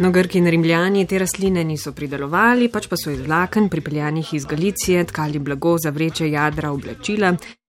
No, Grki in Rimljani te rastline niso pridelovali, pač pa so iz vlaken, pripeljanih iz Galicije, tkali blago za vreče jadra oblačila